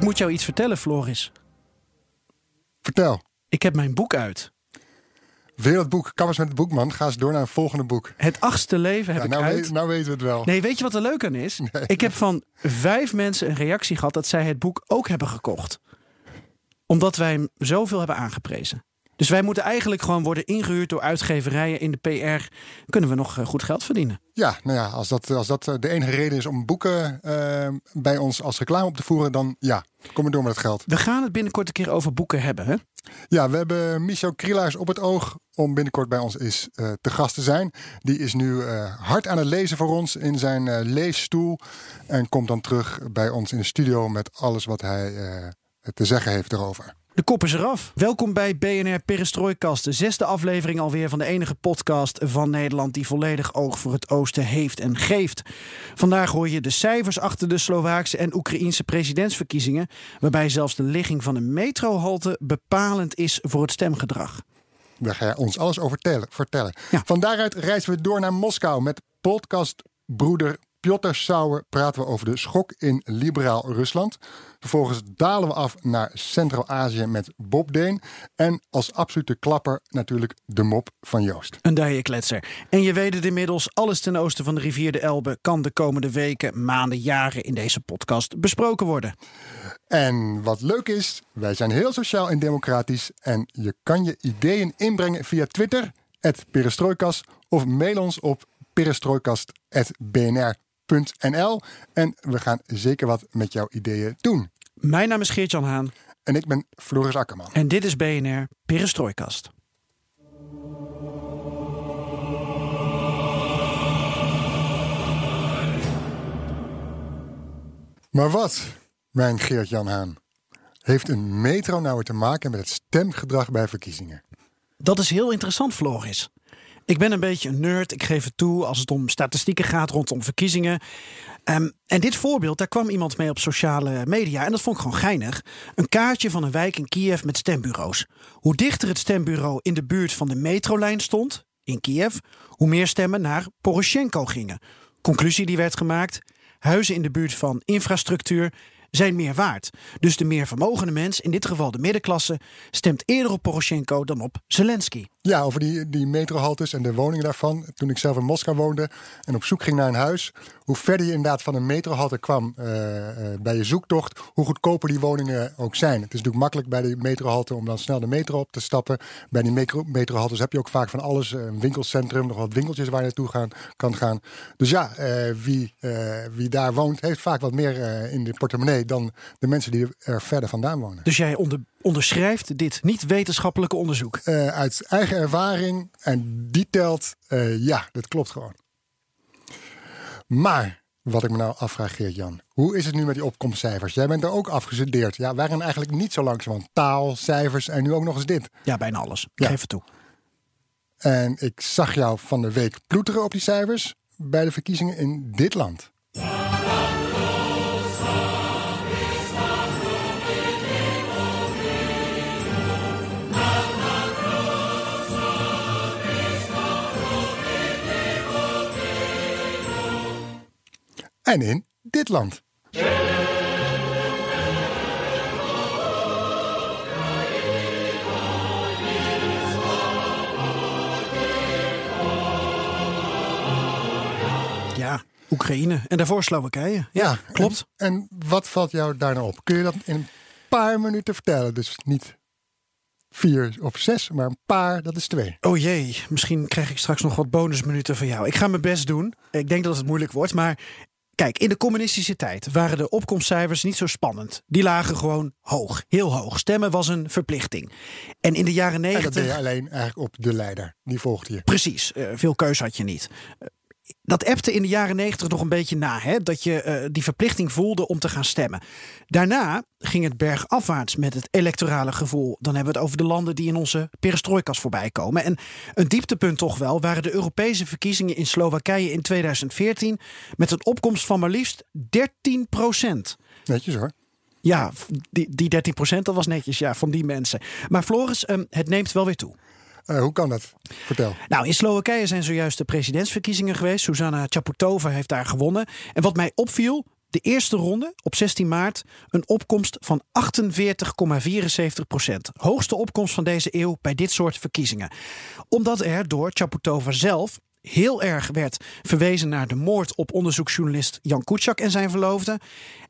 Ik moet jou iets vertellen, Floris. Vertel. Ik heb mijn boek uit. Wereldboek, Kammers met het boekman. Ga eens door naar een volgende boek. Het achtste leven heb Ja, ik nou, uit. weet- nou weten we het wel. Nee, weet je wat er leuk aan is? Ik heb van vijf mensen een reactie gehad dat zij het boek ook hebben gekocht. Omdat wij hem zoveel hebben aangeprezen. Dus wij moeten eigenlijk gewoon worden ingehuurd door uitgeverijen in de PR. Kunnen we nog eh, goed geld verdienen? Ja, nou ja, als dat, als dat eh, de enige reden is om boeken eh, bij ons als reclame op te voeren, dan ja, kom maar door met het geld. We gaan het binnenkort een keer over boeken hebben. Hè? Ja, we hebben Michel Krielaars op het oog om binnenkort bij ons is, te gast te zijn. Die is nu hard aan het lezen voor ons in zijn leesstoel. En komt dan terug bij ons in de studio met alles wat hij te zeggen heeft erover. De kop is eraf. Welkom bij BNR Perestrooikast. De zesde aflevering alweer van de enige podcast van Nederland die volledig oog voor het oosten heeft en geeft. Vandaag hoor je de cijfers achter de Slovaakse en Oekraïense presidentsverkiezingen, waarbij zelfs de ligging van een metrohalte bepalend is voor het stemgedrag. Daar ga je ons alles over tellen- vertellen. Ja. Van daaruit reizen we door naar Moskou met podcastbroeder Piotr Sauer. Praten we over de schok in liberaal Rusland. Vervolgens dalen we af naar Centraal-Azië met Bob Deen. En als absolute klapper natuurlijk de mop van Joost. Een dijenkletser. En je weet het inmiddels, alles ten oosten van de rivier de Elbe kan de komende weken, maanden, jaren in deze podcast besproken worden. En wat leuk is, wij zijn heel sociaal en democratisch. En je kan je ideeën inbrengen via Twitter, perestrooikas. Of mail ons op En we gaan zeker wat met jouw ideeën doen. Mijn naam is Geert-Jan Haan En ik ben Floris Akkerman. en dit is BNR Perestrooikast. Maar wat, mijn Geert-Jan Haan, heeft een metro nou weer te maken met het stemgedrag bij verkiezingen? Dat is heel interessant, Floris. Ik ben een beetje een nerd, ik geef het toe als het om statistieken gaat rondom verkiezingen. Ehm, en dit voorbeeld, daar kwam iemand mee op sociale media en dat vond ik gewoon geinig. Een kaartje van een wijk in Kiev met stembureaus. Hoe dichter het stembureau in de buurt van de metrolijn stond, in Kiev, hoe meer stemmen naar Poroshenko gingen. Conclusie die werd gemaakt: huizen in de buurt van infrastructuur zijn meer waard. Dus de meer vermogende mens, in dit geval de middenklasse, stemt eerder op Poroshenko dan op Zelensky. Ja, over die, die metrohaltes en de woningen daarvan. Toen ik zelf in Moskou woonde en op zoek ging naar een huis. Hoe verder je inderdaad van een metrohalte kwam eh, eh, bij je zoektocht, hoe goedkoper die woningen ook zijn. Het is natuurlijk makkelijk bij de metrohalte om dan snel de metro op te stappen. Bij die metro, metrohaltes heb je ook vaak van alles. eh, Een winkelcentrum, nog wat winkeltjes waar je naartoe kan gaan. Dus ja, wie, wie daar woont, heeft vaak wat meer in de portemonnee dan de mensen die er verder vandaan wonen. Dus jij onder, onderschrijft dit niet-wetenschappelijke onderzoek. Eh, uit eigen ervaring. En die telt, eh, ja, dat klopt gewoon. Maar wat ik me nou afvraag, Geert-Jan. Hoe is het nu met die opkomstcijfers? Jij bent er ook afgestudeerd. Ja, wij gaan eigenlijk niet zo langzaam. Taal, cijfers en nu ook nog eens dit. Ja, bijna alles. Ja. geef het toe. En ik zag jou van de week ploeteren op die cijfers bij de verkiezingen in dit land. En in dit land. Ja, Oekraïne. En daarvoor Slowakije. Ja, klopt. En, en wat valt jou daar nou op? Kun je dat in een paar minuten vertellen? Dus niet vier of zes, maar een paar, dat is twee. Oh jee, misschien krijg ik straks nog wat bonusminuten van jou. Ik ga mijn best doen. Ik denk dat het moeilijk wordt, maar kijk, in de communistische tijd waren de opkomstcijfers niet zo spannend. Die lagen gewoon hoog, heel hoog. Stemmen was een verplichting. En in de jaren En dat deed negentig... je alleen eigenlijk op de leider. Die volgde je. Precies, eh, veel keus had je niet. Eh, dat appte in de jaren negentig nog een beetje na. Hè? Dat je uh, die verplichting voelde om te gaan stemmen. Daarna ging het bergafwaarts met het electorale gevoel. Dan hebben we het over de landen die in onze perestrojkas voorbij komen. En een dieptepunt toch wel waren de Europese verkiezingen in Slowakije in 2014... met een opkomst van maar liefst 13 procent. Netjes hoor. Ja, die, die 13 procent, dat was netjes ja, van die mensen. Maar Floris, um, het neemt wel weer toe. Uh, hoe kan dat? Vertel. Nou, in Slowakije zijn zojuist de presidentsverkiezingen geweest. Susanna Chaputova heeft daar gewonnen. En wat mij opviel, de eerste ronde op 16 maart een opkomst van 48,74 procent. Hoogste opkomst van deze eeuw bij dit soort verkiezingen. Omdat er door Chaputova zelf heel erg werd verwezen naar de moord op onderzoeksjournalist Jan Kuciak en zijn verloofde.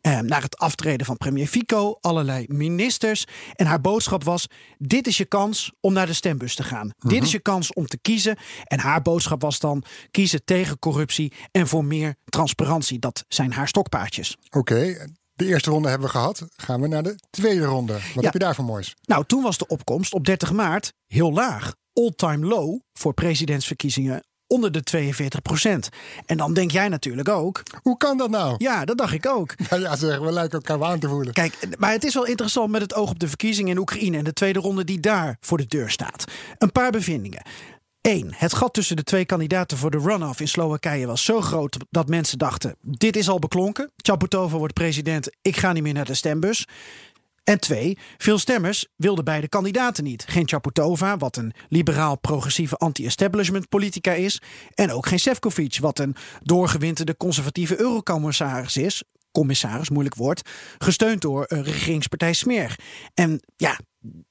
Eh, naar het aftreden van premier Fico, allerlei ministers. En haar boodschap was: dit is je kans om naar de stembus te gaan. Dit is mhm. je kans om te kiezen. En haar boodschap was dan kiezen tegen corruptie en voor meer transparantie. Dat zijn haar stokpaardjes. Oké, De eerste ronde hebben we gehad. Gaan we naar de tweede ronde. Wat heb je daar voor moois? Nou, toen was de opkomst op 30 maart heel laag. All-time low voor presidentsverkiezingen onder de 42 procent. En dan denk jij natuurlijk ook. Hoe kan dat nou? Ja, dat dacht ik ook. Nou ja, zeg, we lijken elkaar aan te voelen. Kijk, maar het is wel interessant met het oog op de verkiezingen in Oekraïne en de tweede ronde die daar voor de deur staat. Een paar bevindingen. 1. Het gat tussen de twee kandidaten voor de runoff in Slowakije was zo groot dat mensen dachten: dit is al beklonken. Chaputova wordt president, ik ga niet meer naar de stembus. En twee, veel stemmers wilden beide kandidaten niet. Geen Chaputova, wat een liberaal-progressieve anti-establishment politica is. En ook geen Sefcovic, wat een doorgewinterde conservatieve eurocommissaris is. Commissaris, moeilijk woord. Gesteund door regeringspartij Smeer. En ja,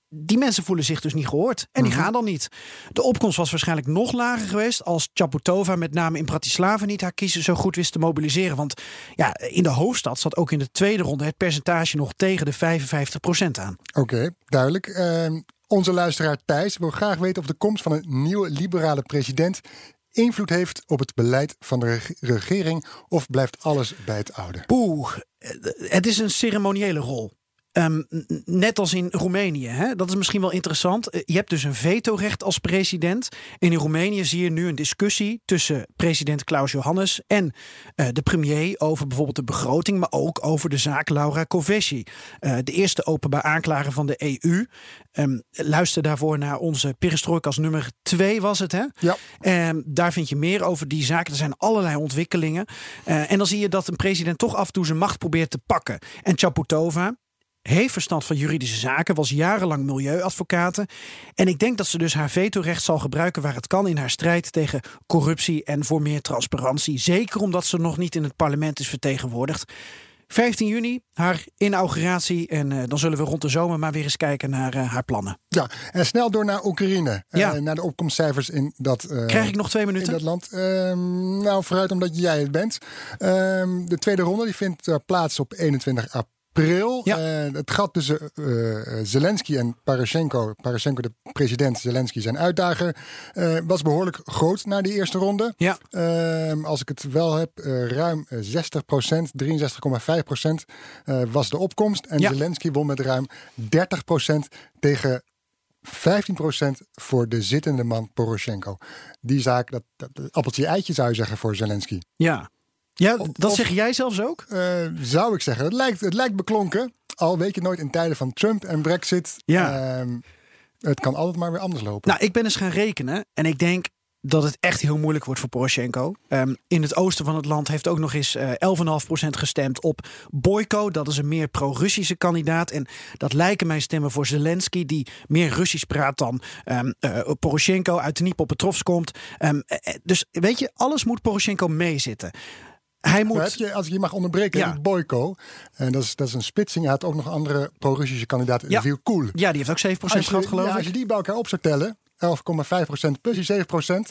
die mensen voelen zich dus niet gehoord. En die mhm. gaan dan niet. De opkomst was waarschijnlijk nog lager geweest als Chaputova met name in Bratislava niet haar kiezer zo goed wist te mobiliseren. Want ja, in de hoofdstad zat ook in de tweede ronde het percentage nog tegen de 55% aan. Oké, duidelijk. Uh, onze luisteraar Thijs wil graag weten of de komst van een nieuwe liberale president invloed heeft op het beleid van de regering of blijft alles bij het oude? Poeh, het is een ceremoniële rol. Um, net als in Roemenië. Hè? Dat is misschien wel interessant. Eh, je hebt dus een vetorecht als president. En in Roemenië zie je nu een discussie tussen president Klaus Johannes en uh, de premier over bijvoorbeeld de begroting, maar ook over de zaak Laura Kövesi, uh, de eerste openbaar aanklager van de EU. Um, ehm, luister daarvoor naar onze perestrojkas nummer 2 was het, hè? Ja. Um, daar vind je meer over die zaak. Er zijn allerlei ontwikkelingen. Uh, en dan zie je dat een president toch af en toe zijn macht probeert te pakken. En Chaputova, heeft verstand van juridische zaken, was jarenlang milieuadvocaten. En ik denk dat ze dus haar vetorecht zal gebruiken waar het kan in haar strijd tegen corruptie en voor meer transparantie. Zeker omdat ze nog niet in het parlement is vertegenwoordigd. 15 juni, haar inauguratie. En uh, dan zullen we rond de zomer maar weer eens kijken naar uh, haar plannen. Ja, en snel door naar Oekraïne. Eh, ja. Uh, naar de opkomstcijfers in dat... Krijg ik nog twee minuten? In dat land. Ehm, nou, vooruit omdat jij het bent. Ehm, de tweede ronde die vindt plaats op 21 april april. Ja. Uh, het gat tussen uh, Zelensky en Parashenko, Parashenko de president, Zelensky zijn uitdager, uh, was behoorlijk groot na die eerste ronde. Ja. Ehm, als ik het wel heb, ruim 60 procent, 63,5 procent was de opkomst. En ja. Zelensky won met ruim 30 procent tegen 15% voor de zittende man Poroshenko. Die zaak, dat, dat appeltje eitje zou je zeggen voor Zelensky. Ja, ja, dat zeg jij zelfs ook? Uh, zou ik zeggen. Het lijkt, het lijkt beklonken. Al weet je nooit in tijden van Trump en Brexit. Ja. Uh, het kan altijd maar weer anders lopen. Nou, ik ben eens gaan rekenen. En ik denk dat het echt heel moeilijk wordt voor Poroshenko. Um, in het oosten van het land heeft ook nog eens uh, eh, 11,5% gestemd op Boyko. Dat is een meer pro-Russische kandidaat. En dat lijken mijn stemmen voor Zelensky, die meer Russisch praat dan um, uh, Poroshenko uit de Dnipropetrovsk komt. Um, dus weet je, alles moet Poroshenko meezitten. Hij moet... je, als ik je mag onderbreken, ja. Boyko, en dat is, dat is een spitsing. Hij had ook nog andere pro-Russische kandidaten. Ja. Viel cool. Ja, die heeft ook 7% gehad, geloof ja, ik. Als je die bij elkaar op zou tellen, 11,5% plus die 7%,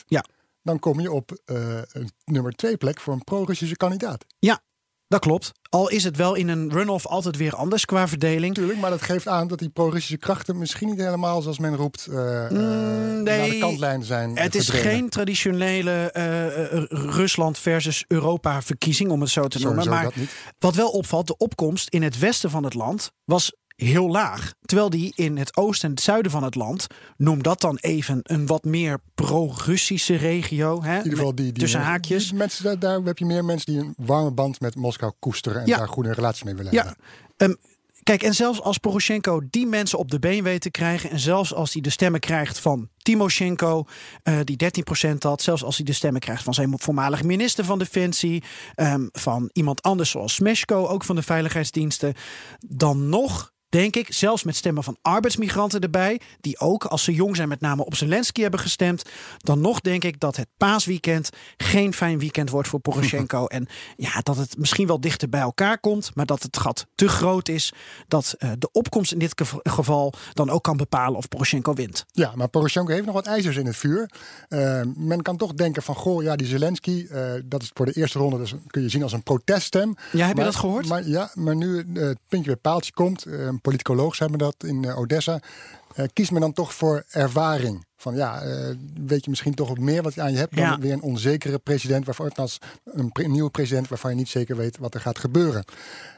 ja. dan kom je op uh, een nummer 2 plek voor een pro-Russische kandidaat. Ja, dat klopt. Al is het wel in een run-off altijd weer anders qua verdeling. Tuurlijk, maar dat geeft aan dat die pro-Russische krachten misschien niet helemaal zoals men roept uh, mm, nee, naar de kantlijn zijn. Het is geen traditionele uh, Rusland versus Europa verkiezing, om het zo te noemen. Maar wat wel opvalt, de opkomst in het westen van het land was heel laag. Terwijl die in het oosten en het zuiden van het land, noem dat dan even een wat meer pro-Russische regio. Hè, In ieder geval die, die tussen haakjes. die mensen, daar, daar heb je meer mensen die een warme band met Moskou koesteren en Ja. daar goede relatie mee willen Ja, hebben. ehm, kijk, en zelfs als Poroshenko die mensen op de been weet te krijgen... en zelfs als hij de stemmen krijgt van Timoshenko, eh, die 13% had... zelfs als hij de stemmen krijgt van zijn voormalige minister van Defensie... ehm, van iemand anders zoals Smeshko, ook van de veiligheidsdiensten... dan nog... Denk ik, zelfs met stemmen van arbeidsmigranten erbij, die ook als ze jong zijn met name op Zelensky hebben gestemd, dan nog denk ik dat het paasweekend geen fijn weekend wordt voor Poroshenko. en ja, dat het misschien wel dichter bij elkaar komt, maar dat het gat te groot is. Dat eh, de opkomst in dit gev- geval dan ook kan bepalen of Poroshenko wint. Ja, maar Poroshenko heeft nog wat ijzers in het vuur. Eh, men kan toch denken van, goh, ja, die Zelensky, eh, dat is voor de eerste ronde, dus kun je zien als een proteststem. Ja, heb je Maar- dat gehoord? Maar, ja, maar nu het puntje bij paaltje komt, politicoloog zijn we dat in eh, Odessa, eh, kiest men dan toch voor ervaring. Van ja, eh, weet je misschien toch wat meer wat je aan je hebt dan Ja. weer een onzekere president, waarvan, als een pre- nieuwe president waarvan je niet zeker weet wat er gaat gebeuren.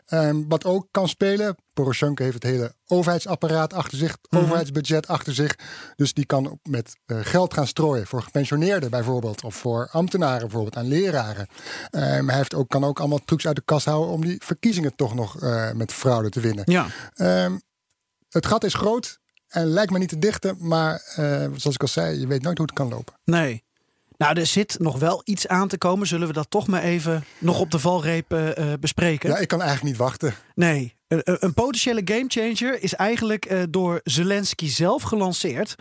Ehm, wat ook kan spelen, Poroshenko heeft het hele overheidsapparaat achter zich, Mhm. overheidsbudget achter zich. Dus die kan met eh, geld gaan strooien voor gepensioneerden bijvoorbeeld. Of voor ambtenaren bijvoorbeeld, aan leraren. Ehm, hij heeft ook, kan ook allemaal trucs uit de kast houden om die verkiezingen toch nog eh, met fraude te winnen. Ja, Ehm, het gat is groot en lijkt me niet te dichten. Maar eh, zoals ik al zei, je weet nooit hoe het kan lopen. nee. Nou, er zit nog wel iets aan te komen. Zullen we dat toch maar even nog op de valreep eh, eh, bespreken? Ja, ik kan eigenlijk niet wachten. Nee, een, een- potentiële gamechanger is eigenlijk door Zelensky zelf gelanceerd.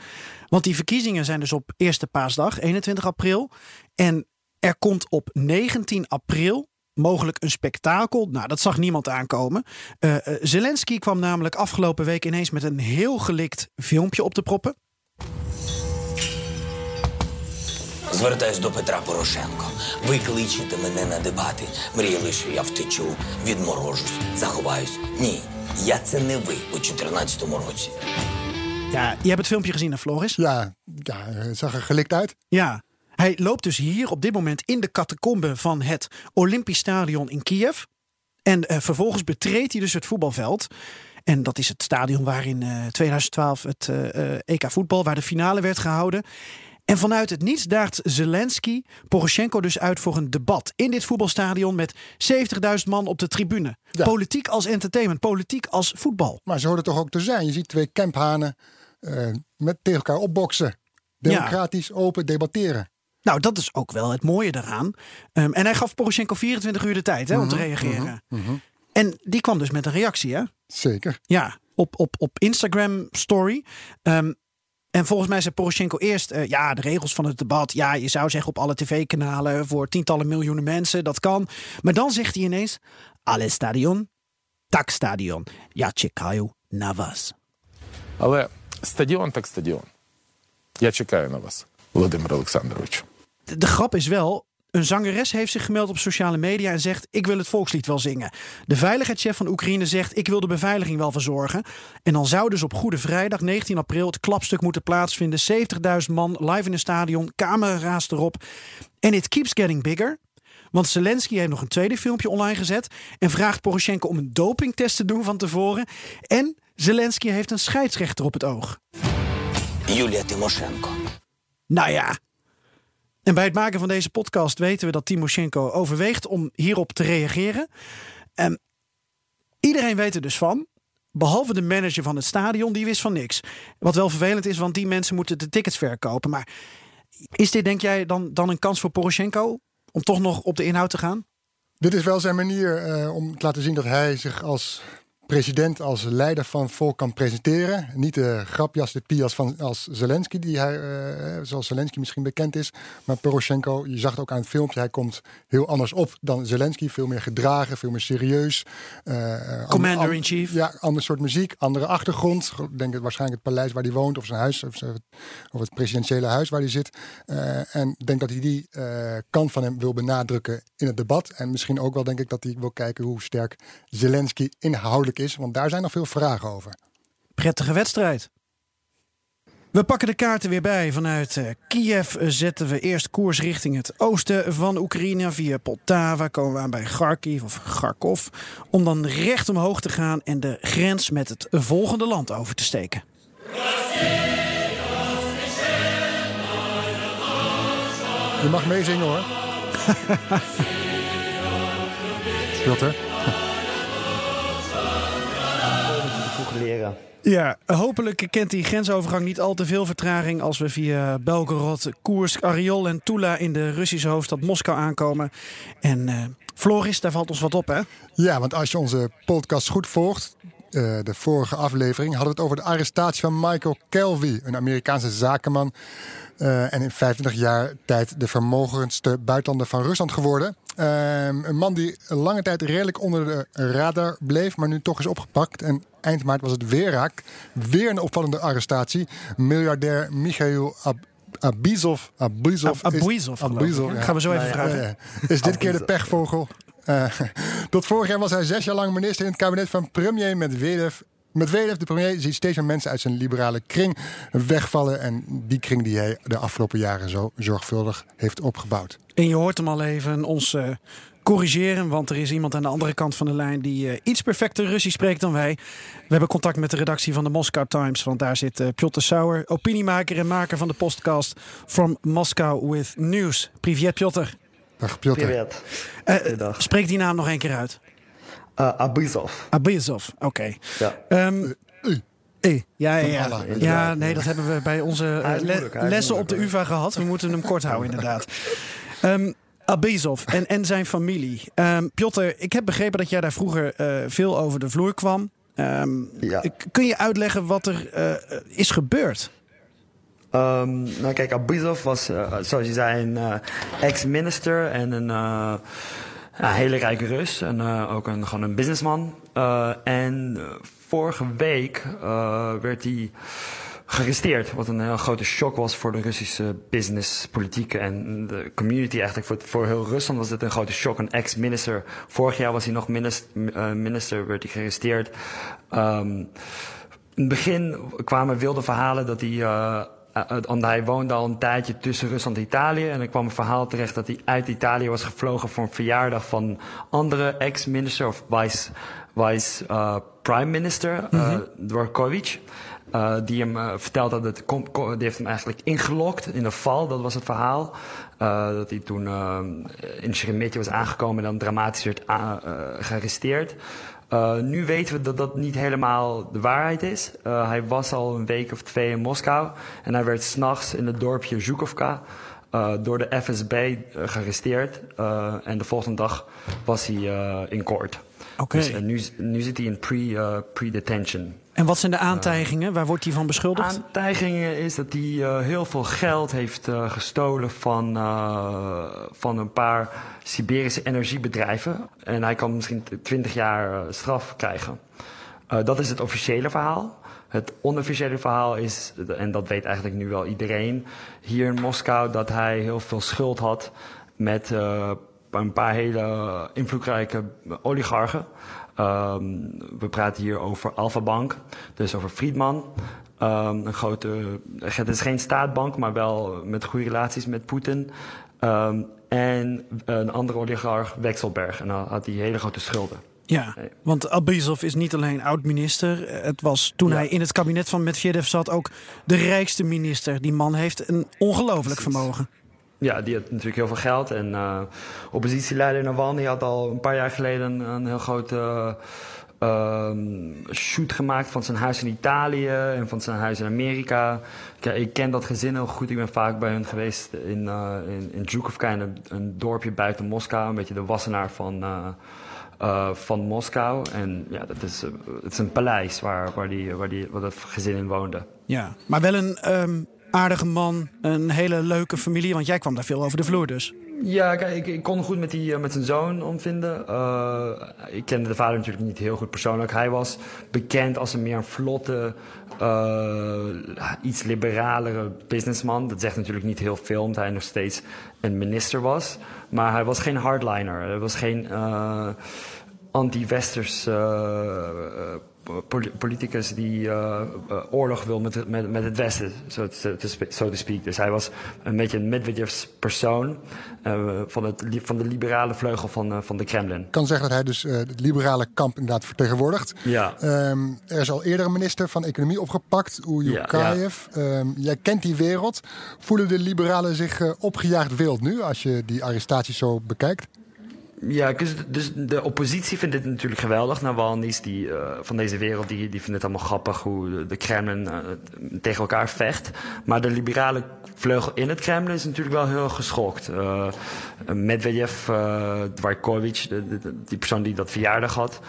Want die verkiezingen zijn dus op eerste paasdag, 21 april. En er komt op 19 april mogelijk een spektakel. Nou, dat zag niemand aankomen. Eh, eh, Zelensky kwam namelijk afgelopen week ineens met een heel gelikt filmpje op te proppen. Звертаюсь до Петра Порошенко. Ви кличете мене на дебати. Мріяли, що я втечу, відморожусь, заховаюсь. Ні, я це не ви у 14-му році. Ja, je hebt het filmpje gezien, hè, Floris? Ja, ja, het zag er gelikt uit. Ja, hij loopt dus hier op dit moment in de catacombe van het Olympisch Stadion in Kiev. En eh, vervolgens betreedt hij dus het voetbalveld. En dat is het stadion waar in eh, 2012 het eh, eh, EK voetbal, waar de finale werd gehouden. En vanuit het niets daagt Zelensky Poroshenko dus uit voor een debat in dit voetbalstadion met 70.000 man op de tribune. Ja. Politiek als entertainment, politiek als voetbal. Maar ze hoorden toch ook te zijn. Je ziet twee kemphanen met tegen elkaar opboksen. Democratisch open debatteren. Nou, dat is ook wel het mooie daaraan. Ehm, en hij gaf Poroshenko 24 uur de tijd hè, om te reageren. En die kwam dus met een reactie, hè? Zeker. Ja, op, op, op Instagram story. Ehm, en volgens mij zei Poroshenko eerst, eh, ja, de regels van het debat. Ja, je zou zeggen op alle tv-kanalen voor tientallen miljoenen mensen, dat kan. Maar dan zegt hij ineens, alle stadion, tak stadion. Ja, чекаю на вас. Але стадіон так стадіон. Я чекаю на вас, Володимир Олександрович. de, grap is wel, een zangeres heeft zich gemeld op sociale media en zegt: Ik wil het volkslied wel zingen. De veiligheidschef van Oekraïne zegt: Ik wil de beveiliging wel verzorgen. En dan zou dus op Goede Vrijdag, 19 april, het klapstuk moeten plaatsvinden. 70.000 man live in een stadion, camera's erop. En it keeps getting bigger. Want Zelensky heeft nog een tweede filmpje online gezet en vraagt Poroshenko om een dopingtest te doen van tevoren. En Zelensky heeft een scheidsrechter op het oog. Julia Timoshenko. Nou ja, en bij het maken van deze podcast weten we dat Timoshenko overweegt om hierop te reageren. En iedereen weet er dus van. Behalve de manager van het stadion, die wist van niks. Wat wel vervelend is, want die mensen moeten de tickets verkopen. Maar is dit, denk jij, dan, dan een kans voor Poroshenko om toch nog op de inhoud te gaan? Dit is wel zijn manier eh, om te laten zien dat hij zich als president, als leider van volk kan presenteren. Niet de grapjas, de pias van als Zelensky, die hij, eh, zoals Zelensky misschien bekend is. Maar Poroshenko, je zag het ook aan het filmpje, hij komt heel anders op dan Zelensky. Veel meer gedragen, veel meer serieus. Eh, eh, Commander-in-chief. Ja, ander soort muziek, andere achtergrond. Denk het waarschijnlijk het paleis waar hij woont, of zijn huis, of, zijn- of het presidentiële huis waar hij zit. En denk dat hij die kant van hem wil benadrukken in het debat. En misschien ook wel denk ik dat hij wil kijken hoe sterk Zelensky inhoudelijk is. Want daar zijn nog veel vragen over. Prettige wedstrijd. We pakken de kaarten weer bij. Vanuit eh, Kiev zetten we eerst koers richting het oosten van Oekraïne. Via Poltava komen we aan bij Kharkiv of Kharkov. Om dan recht omhoog te gaan en de grens met het volgende land over te steken. Je mag meezingen hoor. Piotr. Leren. Ja, hopelijk kent die grensovergang niet al te veel vertraging als we via Belgorod, Koersk, Ariol en Tula in de Russische hoofdstad Moskou aankomen. En uh, Floris, daar valt ons wat op, hè? Ja, want als je onze podcast goed volgt, uh, de vorige aflevering hadden we het over de arrestatie van Michael Kelvy, een Amerikaanse zakenman. Uh, en in 25 jaar tijd de vermogendste buitenlander van Rusland geworden. Uh, een man die lange tijd redelijk onder de radar bleef, maar nu toch is opgepakt. En eind maart was het weer raak. Weer een opvallende arrestatie. Miljardair Michail Ab Abizov. Abizov. Abizov. Abizov. Ja. Gaan we zo even vragen. Is dit keer de pechvogel? Uh, tot vorig jaar was hij zes jaar lang minister in het kabinet van premier Medvedev. Medvedev, de premier, ziet steeds meer mensen uit zijn liberale kring wegvallen. En die kring die hij de afgelopen jaren zo zorgvuldig heeft opgebouwd. En je hoort hem al even ons uh, corrigeren, want er is iemand aan de andere kant van de lijn die uh, iets perfecter Russisch spreekt dan wij. We hebben contact met de redactie van de Moscow Times, want daar zit uh, Piotr Sauer, opiniemaker en maker van de podcast From Moscow with News. Privet Piotr. Dag Piotr. Privet. Uh, spreek die naam nog een keer uit. Uh, Abizov. Abizov, oké. Okay. Ja. Um, E. Ja, ja, ja. ja, nee, dat hebben we bij onze le lessen op de UvA gehad. We moeten hem kort houden, inderdaad. Um, Abizov en, en zijn familie. Um, Piotr, ik heb begrepen dat jij daar vroeger uh, veel over de vloer kwam. Um, ja. Kun je uitleggen wat er uh, is gebeurd? Um, nou kijk, Abizov was, uh, zoals je zei, een ex-minister en een ja, hele rijke Rus. En ook een, gewoon een businessman. en vorige week werd hij gearresteerd. Wat een heel grote shock was voor de Russische business, politiek en de community eigenlijk. Voor, voor heel Rusland was dit een grote shock. Een ex-minister. Vorig jaar was hij nog minister, uh, minister werd hij gearresteerd. Um, in het begin kwamen wilde verhalen dat hij... Uh, want hij woonde al een tijdje tussen Rusland en Italië. En er kwam een verhaal terecht dat hij uit Italië was gevlogen voor een verjaardag van andere ex-minister of vice, vice uh, prime minister, mm -hmm. Dvorkovic. Uh, die hem uh, vertelt dat het die heeft hem eigenlijk ingelokt in een val. Dat was het verhaal. Uh, dat hij toen in Sheremetyevo was aangekomen en dan dramatisch werd gearresteerd. Nu weten we dat dat niet helemaal de waarheid is. hij was al een week of twee in Moskou en hij werd s'nachts in het dorpje Zhukovka door de FSB gearresteerd. en de volgende dag was hij in court. Okay. Dus nu, nu zit hij in pre-detention. En wat zijn de aantijgingen? Waar wordt hij van beschuldigd? Aantijgingen is dat hij uh, heel veel geld heeft uh, gestolen van, uh, van een paar Siberische energiebedrijven. En hij kan misschien 20 jaar straf krijgen. dat is het officiële verhaal. Het onofficiële verhaal is, en dat weet eigenlijk nu wel iedereen hier in Moskou, dat hij heel veel schuld had met een paar hele invloedrijke oligarchen. Um, we praten hier over Alfa Bank, dus over Friedman. Um, een grote, het is geen staatbank, maar wel met goede relaties met Poetin. Um, en een andere oligarch, Wexelberg. En dan had hij hele grote schulden. Ja, want Abizov is niet alleen oud-minister. Het was toen ja. hij in het kabinet van Medvedev zat ook de rijkste minister. Die man heeft een ongelooflijk vermogen. Ja, die had natuurlijk heel veel geld. En uh, oppositieleider Navalny had al een paar jaar geleden een heel grote uh, shoot gemaakt van zijn huis in Italië en van zijn huis in Amerika. Ik, ik, ken dat gezin heel goed. Ik ben vaak bij hen geweest in, uh, in, Zhukovka, een, een, dorpje buiten Moskou. Een beetje de wassenaar van, uh, van Moskou. En ja, dat is, het is een paleis waar, waar, die, waar, die, waar dat gezin in woonde. Ja, maar wel een... Um aardige man, een hele leuke familie. Want jij kwam daar veel over de vloer dus. Ja, kijk, ik, ik kon goed met, die, met zijn zoon omvinden. Uh, ik kende de vader natuurlijk niet heel goed persoonlijk. Hij was bekend als een meer vlotte, uh, iets liberalere businessman. Dat zegt natuurlijk niet heel veel, omdat hij nog steeds een minister was. Maar hij was geen hardliner. Hij was geen anti-westers politicus die eh, eh, oorlog wil met, het- met, met het Westen, zo te, te so to speak. Dus hij was een beetje een Medvedevs persoon eh, van, het, van de liberale vleugel van, van de Kremlin. Ik kan zeggen dat hij dus het liberale kamp inderdaad vertegenwoordigt. Ja. Ehm, er is al eerder een minister van Economie opgepakt, Ujukayev. Ehm, jij kent die wereld. Voelen de liberalen zich opgejaagd wild nu, als je die arrestaties zo bekijkt? Ja, dus, de oppositie vindt dit natuurlijk geweldig. Nawalny's die, eh, van deze wereld die, die vinden het allemaal grappig hoe de, Kremlin eh, tegen elkaar vecht. Maar de liberale vleugel in het Kremlin is natuurlijk wel heel geschokt. Eh, Medvedev, uh, Dvarkovic, die persoon die dat verjaardag had.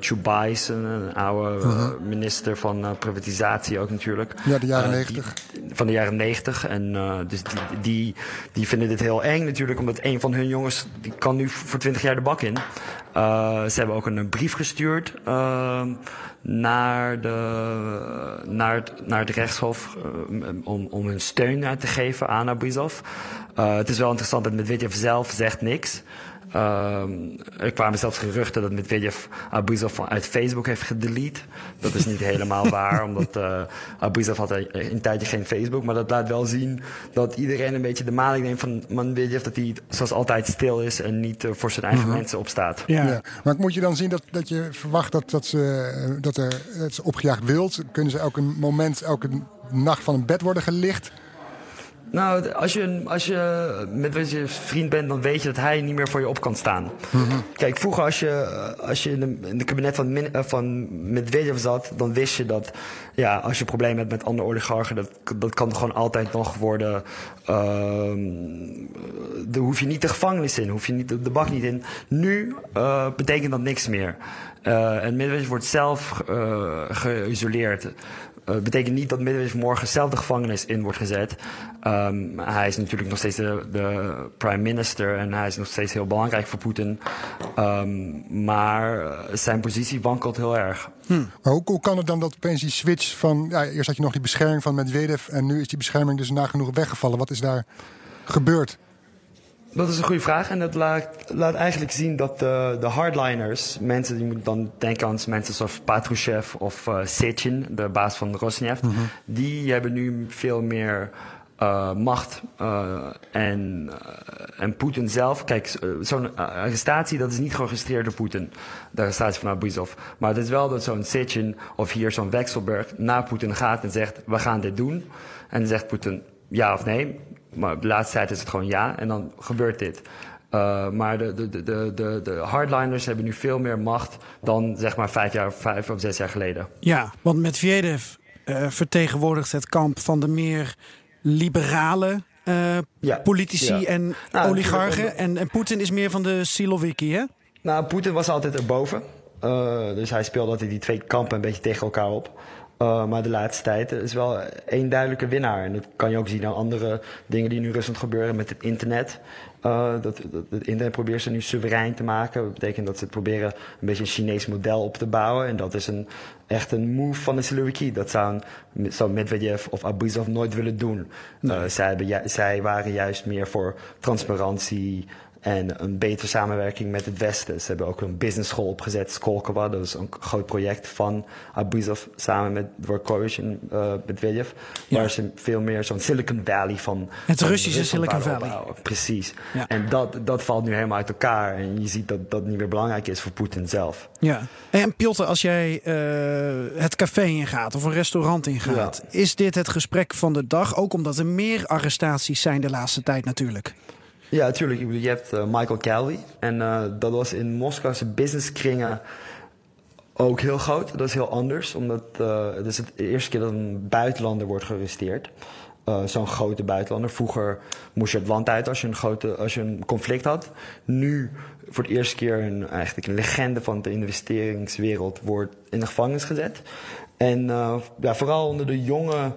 Chubais, een, oude eh, minister van eh, privatisatie ook natuurlijk. Ja, de jaren negentig. van de jaren 90. En dus die, die, die vinden dit heel eng natuurlijk, omdat een van hun jongens die kan nu voor 20 jaar de bak in. Ze hebben ook een brief gestuurd naar, de, naar, het, naar het rechtshof om, om hun steun uit te geven aan Abizov. Eh, het is wel interessant dat Medvedev zelf zegt niks. Ehm, er kwamen zelfs geruchten dat Medvedev Abuzov uit Facebook heeft gedelete. Dat is niet helemaal waar, omdat eh Abuzov had een, een tijdje geen Facebook. Maar dat laat wel zien dat iedereen een beetje de maling neemt van Medvedev. Dat hij zoals altijd stil is en niet eh, voor zijn eigen mensen opstaat. Ja. Ja. Maar moet je dan zien dat, dat je verwacht dat, dat, ze, eh, dat, er, dat ze opgejaagd wild? Kunnen ze elke moment, elke nacht van een bed worden gelicht? Nou, als je, als je met je vriend bent, dan weet je dat hij niet meer voor je op kan staan. Kijk, vroeger als je, als je in de, in de kabinet van, Min- eh, van Medvedev zat, dan wist je dat ja, als je problemen hebt met andere oligarchen, dat, dat kan gewoon altijd nog worden. ehm daar hoef je niet de gevangenis in, hoef je niet de, de bak niet in. Nu eh, betekent dat niks meer. Eh, en Medvedev wordt zelf eh, geïsoleerd. Het betekent niet dat Medvedev morgen zelf de gevangenis in wordt gezet. Ehm, hij is natuurlijk nog steeds de, prime minister en hij is nog steeds heel belangrijk voor Poetin. Ehm, maar eh, zijn positie wankelt heel erg. Maar hoe, hoe kan het dan dat opeens die switch van... Ja, eerst had je nog die bescherming van Medvedev... en nu is die bescherming dus nagenoeg weggevallen. Wat is daar gebeurd? Dat is een goede vraag en dat laat, laat eigenlijk zien dat de, de hardliners, mensen, die moeten dan denken aan mensen zoals Patrushev of eh Sechin, de baas van Rosneft, die hebben nu veel meer eh, macht. eh, en, en Poetin zelf, kijk, zo'n arrestatie dat is niet geregistreerd door Poetin, de arrestatie van Abuzov. Maar het is wel dat zo'n Sechin of hier zo'n Wexelberg naar Poetin gaat en zegt, we gaan dit doen. En dan zegt Poetin ja of nee. Maar de laatste tijd is het gewoon ja en dan gebeurt dit. Uh, maar de, de, de, de, de hardliners hebben nu veel meer macht dan zeg maar vijf, jaar, vijf of zes jaar geleden. Ja, want Medvedev uh, vertegenwoordigt het kamp van de meer liberale uh, Ja. politici Ja. en Nou, oligarchen. En, en Poetin is meer van de Siloviki, hè? Nou, Poetin was altijd erboven. Dus hij speelde altijd die twee kampen een beetje tegen elkaar op. Uh, maar de laatste tijd is wel één duidelijke winnaar. En dat kan je ook zien aan andere dingen die nu Rusland gebeuren met het internet. Uh, dat, dat, het internet probeert ze nu soeverein te maken. Dat betekent dat ze proberen een beetje een Chinees model op te bouwen. En dat is een, echt een move van de Siloviki. Dat zou, een, zou Medvedev of Abuzov nooit willen doen. Uh, zij, hebben, zij waren juist meer voor transparantie en een betere samenwerking met het Westen. Ze hebben ook een business school opgezet, Skolkova. Dat is een groot project van Abuzov samen met Dvorkovich en uh, Medvedev. Ja. Waar ze veel meer zo'n Silicon Valley van... Het van Russische Rusland Silicon Valley. opbouwen. Precies. Ja. En dat, dat valt nu helemaal uit elkaar. En je ziet dat dat niet meer belangrijk is voor Poetin zelf. Ja. En Piotr, als jij uh, het café ingaat of een restaurant ingaat... Ja. is dit het gesprek van de dag? Ook omdat er meer arrestaties zijn de laatste tijd natuurlijk. Ja, natuurlijk. Je hebt uh, Michael Calvi. En uh, dat was in Moskowse businesskringen ook heel groot. Dat is heel anders. Omdat uh, het is de eerste keer dat een buitenlander wordt gearresteerd. Zo'n grote buitenlander. Vroeger moest je het land uit als je, een grote, als je een conflict had. Nu voor de eerste keer een, eigenlijk een legende van de investeringswereld wordt in de gevangenis gezet. En ja, vooral onder de jonge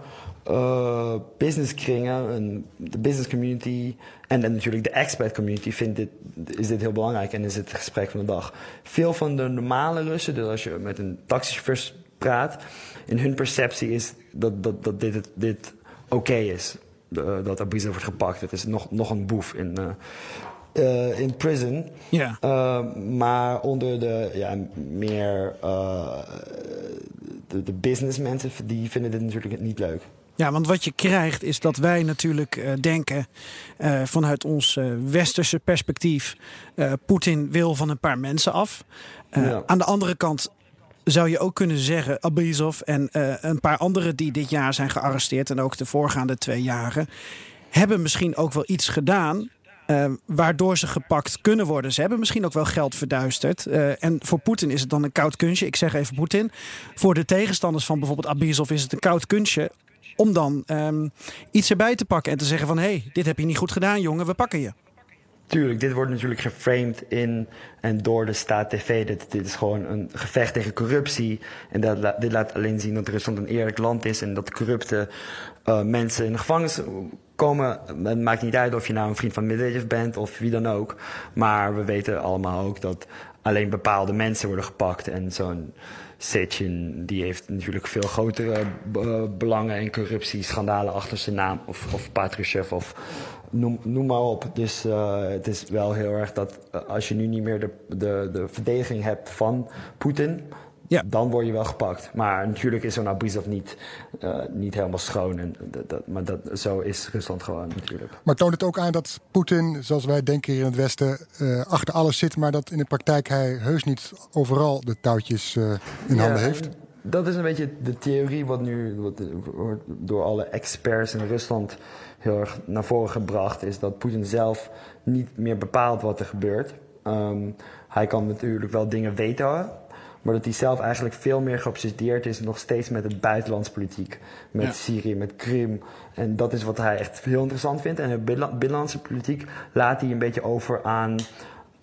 uh, businesskringen, en de business community en, en natuurlijk de expat community vindt dit, is dit heel belangrijk en is het gesprek van de dag. Veel van de normale Russen, dus als je met een taxichauffeur praat, in hun perceptie is dat, dat, dat dit, dit oké okay is. De, dat Abiza wordt gepakt. Het is nog, nog een boef in, uh, eh, in prison. Ja. Eh, maar onder de ja, meer eh, de, de businessmensen, die vinden dit natuurlijk niet leuk. Ja, want wat je krijgt is dat wij natuurlijk eh, denken eh, vanuit ons eh, westerse perspectief. Poetin wil van een paar mensen af. Ja. Aan de andere kant zou je ook kunnen zeggen, Abizov en een paar anderen die dit jaar zijn gearresteerd en ook de voorgaande twee jaren, hebben misschien ook wel iets gedaan. waardoor ze gepakt kunnen worden. Ze hebben misschien ook wel geld verduisterd. En voor Poetin is het dan een koud kunstje. Ik zeg even Poetin. Voor de tegenstanders van bijvoorbeeld Abizov is het een koud kunstje. Om dan ehm, iets erbij te pakken en te zeggen van... hé, hey, dit heb je niet goed gedaan, jongen, we pakken je. Tuurlijk, dit wordt natuurlijk geframed in en door de staat TV. Dit, dit is gewoon een gevecht tegen corruptie. En dat, dit laat alleen zien dat Rusland een eerlijk land is en dat corrupte eh, mensen in de gevangenis komen. Het maakt niet uit of je nou een vriend van Medvedev bent of wie dan ook. Maar we weten allemaal ook dat alleen bepaalde mensen worden gepakt. En zo'n Sechin, die heeft natuurlijk veel grotere eh, belangen en corruptieschandalen achter zijn naam. Of, of Patrushev of noem, noem maar op. Dus eh, het is wel heel erg dat eh, als je nu niet meer de, de, de verdediging hebt van Poetin, Ja. dan word je wel gepakt. Maar natuurlijk is zo'n Abrizov niet, eh, niet helemaal schoon. En dat, dat, maar dat, zo is Rusland gewoon natuurlijk. Maar toont het ook aan dat Poetin, zoals wij denken hier in het Westen, eh, achter alles zit, maar dat in de praktijk hij heus niet overal de touwtjes eh, in Ja, handen en heeft? Dat is een beetje de theorie wat nu wat, door alle experts in Rusland heel erg naar voren gebracht. Is dat Poetin zelf niet meer bepaalt wat er gebeurt. Ehm, hij kan natuurlijk wel dingen weten. Maar dat hij zelf eigenlijk veel meer geobsedeerd is nog steeds met het buitenlands politiek. Met Ja. Syrië, met Krim. En dat is wat hij echt heel interessant vindt. En de binnenla- binnenlandse politiek laat hij een beetje over aan,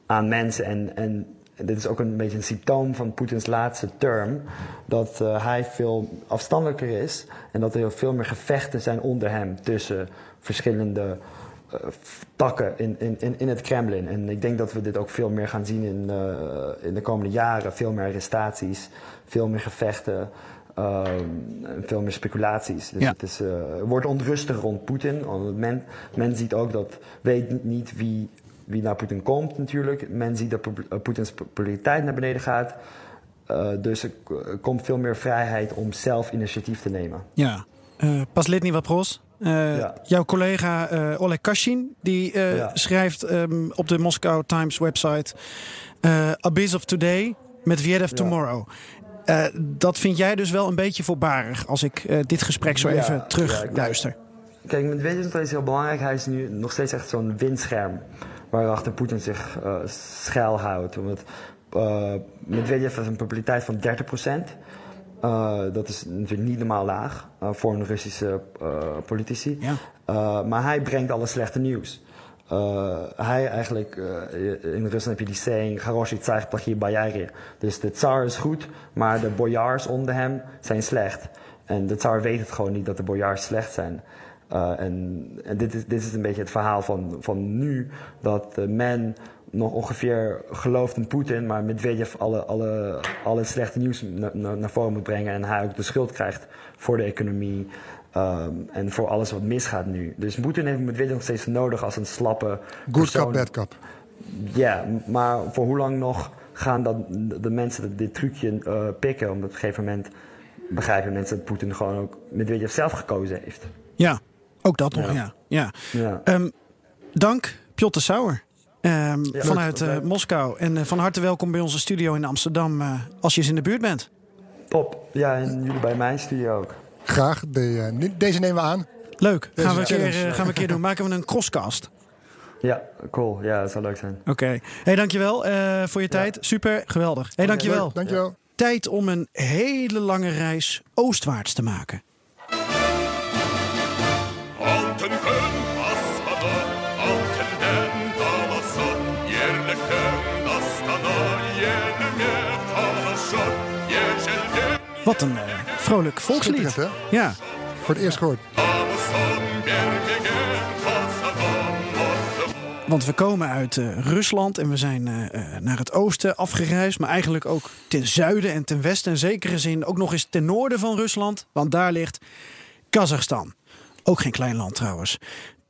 aan mensen. En, en dit is ook een beetje een symptoom van Poetins laatste term. Dat eh, hij veel afstandelijker is. En dat er veel meer gevechten zijn onder hem tussen verschillende takken in, in, in, in het Kremlin. En ik denk dat we dit ook veel meer gaan zien in, eh, in de komende jaren. Veel meer arrestaties, veel meer gevechten. en veel meer speculaties. Dus Ja. het is, eh, wordt onrustig rond Poetin. Men, men ziet ook dat, weet niet- wie, wie naar Poetin komt natuurlijk. Men ziet dat Po- eh, Poetins populariteit naar beneden gaat. Eh, dus er komt veel meer vrijheid om zelf initiatief te nemen. Ja. Eh pas lid niet wat pros. Eh, Ja. Jouw collega eh, Oleg Kashin die eh, Ja. schrijft ehm, op de Moscow Times website eh Abizov Today met Viedev Tomorrow. Eh, dat vind jij dus wel een beetje voorbarig als ik dit gesprek zo Ja, even ja, terug luister. Kijk, Medvedev is heel belangrijk. Hij is nu nog steeds echt zo'n windscherm waarachter Poetin zich schuilhoudt. Omdat eh Medvedev heeft een populariteit van 30%. Eh, dat is natuurlijk niet normaal laag eh, voor een Russische eh, politici. Ja. maar hij brengt alle slechte nieuws. hij eigenlijk, in Rusland heb je die saying, Haroshi tsar plagir Dus de tsar is goed, maar de bojar's onder hem zijn slecht. En de tsar weet het gewoon niet dat de bojar's slecht zijn. en, en dit, is, dit is een beetje het verhaal van, van nu, dat men nog ongeveer gelooft in Poetin, maar Medvedev alle, alle, alle slechte nieuws na- na- naar voren moet brengen en hij ook de schuld krijgt voor de economie. ehm, en voor alles wat misgaat nu. Dus Poetin heeft Medvedev nog steeds nodig als een slappe Good cup, bad cup. Ja, maar voor hoe lang nog gaan dat, de mensen dit trucje eh, pikken? Omdat op een gegeven moment begrijpen mensen dat Poetin gewoon ook Medvedev zelf gekozen heeft. Ja, ook dat nog, Ja. ja. ja. Ja. Ehm, dank, Piotr Sauer. Ehm, vanuit leuk. eh, Moskou. En eh, van harte welkom bij onze studio in Amsterdam eh, als je eens in de buurt bent. Top. Ja, en jullie bij mijn studio ook. Graag. De, deze nemen we aan. Leuk, Deze gaan we, een keer, gaan we een keer doen. Maken we een crosscast. Ja, cool. Ja, dat zou leuk zijn. Oké. Hey, dankjewel eh, voor je tijd. Super, geweldig. Hey, dankjewel. Leuk, dankjewel. Tijd om een hele lange reis oostwaarts te maken. Wat een eh, vrolijk volkslied. Hè? Ja. Voor het eerst gehoord. Want we komen uit eh, Rusland en we zijn eh, naar het oosten afgereisd. Maar eigenlijk ook ten zuiden en ten westen. En zekere zin ook nog eens ten noorden van Rusland. Want daar ligt Kazachstan. Ook geen klein land trouwens.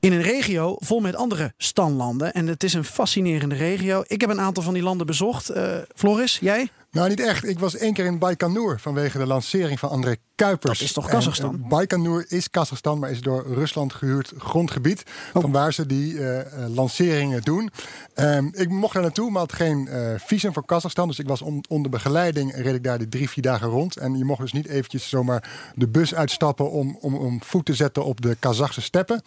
In een regio vol met andere stamlanden. En het is een fascinerende regio. Ik heb een aantal van die landen bezocht. Eh, Floris, jij? Nou, niet echt. Ik was één keer in Baikonur vanwege de lancering van André Kuipers. Dat is toch En, Kazachstan? eh, Baikonur is Kazachstan, maar is door Rusland gehuurd grondgebied. Oh. Van waar ze die eh, eh, lanceringen doen. Ehm, ik mocht daar naartoe, maar had geen eh, visum voor Kazachstan. Dus ik was on- onder begeleiding, reed ik daar die drie, vier dagen rond. En je mocht dus niet eventjes zomaar de bus uitstappen om, om, om voet te zetten op de Kazachse steppen.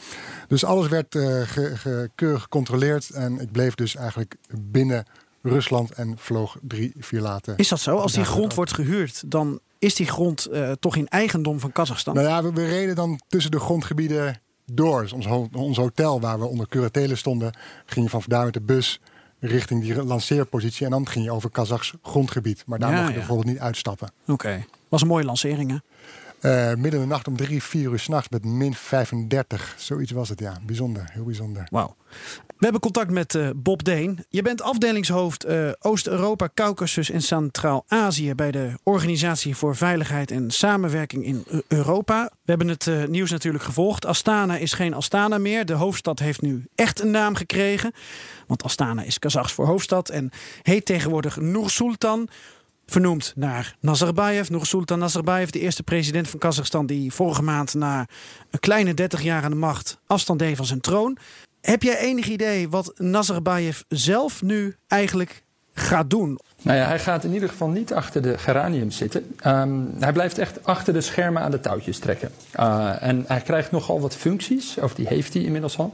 Dus alles werd eh, ge- ge- keurig gecontroleerd. En ik bleef dus eigenlijk binnen Rusland en vloog drie, vier later. Is dat zo? Als die grond wordt gehuurd, dan is die grond eh, toch in eigendom van Kazachstan? Nou ja, we, we reden dan tussen de grondgebieden door. Dus ons, ons hotel waar we onder curatelen stonden, ging je van daar met de bus richting die lanceerpositie. En dan ging je over Kazachs grondgebied. Maar daar Ja, mocht je ja. bijvoorbeeld niet uitstappen. Oké. Was een mooie lancering, hè? Eh, midden in de nacht om drie, vier uur s'nachts met min 35. Zoiets was het, ja. Bijzonder, heel bijzonder. Wauw. We hebben contact met eh, Bob Deen. Je bent afdelingshoofd eh, Oost-Europa, Caucasus en Centraal-Azië bij de Organisatie voor Veiligheid en Samenwerking in Eu- Europa. We hebben het eh, nieuws natuurlijk gevolgd. Astana is geen Astana meer. De hoofdstad heeft nu echt een naam gekregen. Want Astana is Kazachs voor hoofdstad en heet tegenwoordig Nur-Sultan. Vernoemd naar Nazarbayev, Nur-Sultan Nazarbayev, de eerste president van Kazachstan, die vorige maand na een kleine 30 jaar aan de macht afstand deed van zijn troon. Heb jij enig idee wat Nazarbayev zelf nu eigenlijk gaat doen? Nou ja, hij gaat in ieder geval niet achter de geraniums zitten. Ehm, hij blijft echt achter de schermen aan de touwtjes trekken. Uh, en hij krijgt nogal wat functies, of die heeft hij inmiddels al.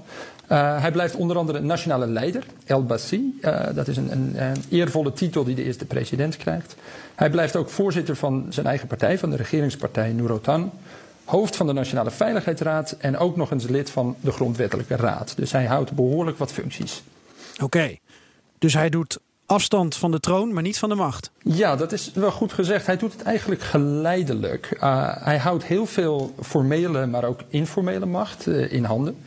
Uh, hij blijft onder andere nationale leider, El Bassi. Uh, dat is een, een, een, eervolle titel die de eerste president krijgt. Hij blijft ook voorzitter van zijn eigen partij, van de regeringspartij Nurotan. Hoofd van de Nationale Veiligheidsraad en ook nog eens lid van de Grondwettelijke Raad. Dus hij houdt behoorlijk wat functies. Oké, okay. dus hij doet afstand van de troon, maar niet van de macht. Ja, dat is wel goed gezegd. Hij doet het eigenlijk geleidelijk. Uh, hij houdt heel veel formele, maar ook informele macht uh, in handen.